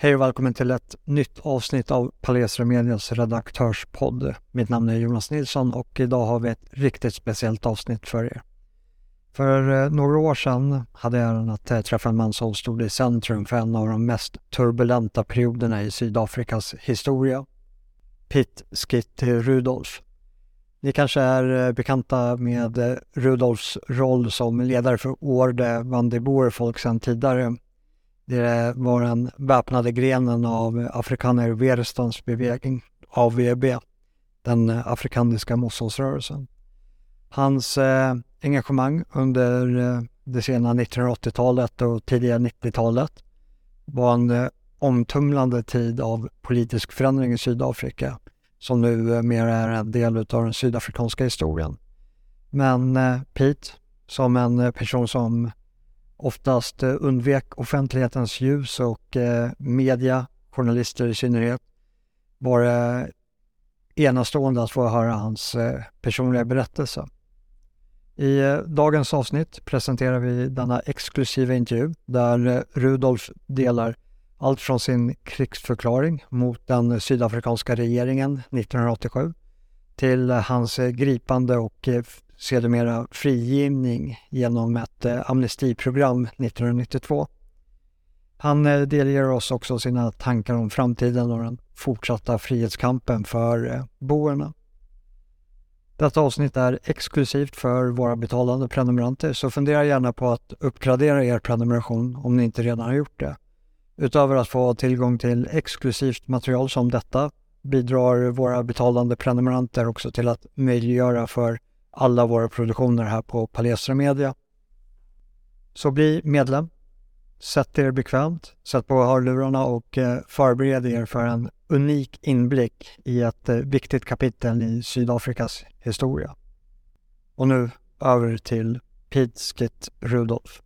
Hej och välkommen till ett nytt avsnitt av Palestra Medias redaktörspodd. Mitt namn är Jonas Nilsson och idag har vi ett riktigt speciellt avsnitt för er. För eh, några år sedan hade jag äran att eh, träffa en man som stod i centrum för en av de mest turbulenta perioderna i Sydafrikas historia. Pitt Skit Rudolf. Ni kanske är eh, bekanta med Rudolfs roll som ledare för Orde van de Boer sedan tidigare det var den väpnade grenen av Afrikaner Weerstandsbeweging, AVB, den afrikanska motståndsrörelsen. Hans eh, engagemang under eh, det sena 1980-talet och tidiga 90-talet var en eh, omtumlande tid av politisk förändring i Sydafrika som nu eh, mer är en del av den sydafrikanska historien. Men eh, Pete, som en eh, person som oftast eh, undvek offentlighetens ljus och eh, media, journalister i synnerhet, var det enastående att få höra hans eh, personliga berättelse. I eh, dagens avsnitt presenterar vi denna exklusiva intervju där Rudolf delar allt från sin krigsförklaring mot den sydafrikanska regeringen 1987 till hans gripande och sedermera frigivning genom ett eh, amnestiprogram 1992. Han eh, delger oss också sina tankar om framtiden och den fortsatta frihetskampen för eh, boerna. Detta avsnitt är exklusivt för våra betalande prenumeranter så fundera gärna på att uppgradera er prenumeration om ni inte redan har gjort det. Utöver att få tillgång till exklusivt material som detta bidrar våra betalande prenumeranter också till att möjliggöra för alla våra produktioner här på Palestra Media. Så bli medlem. Sätt er bekvämt, sätt på hörlurarna och eh, förbered er för en unik inblick i ett eh, viktigt kapitel i Sydafrikas historia. Och nu över till Pete Skit Rudolf.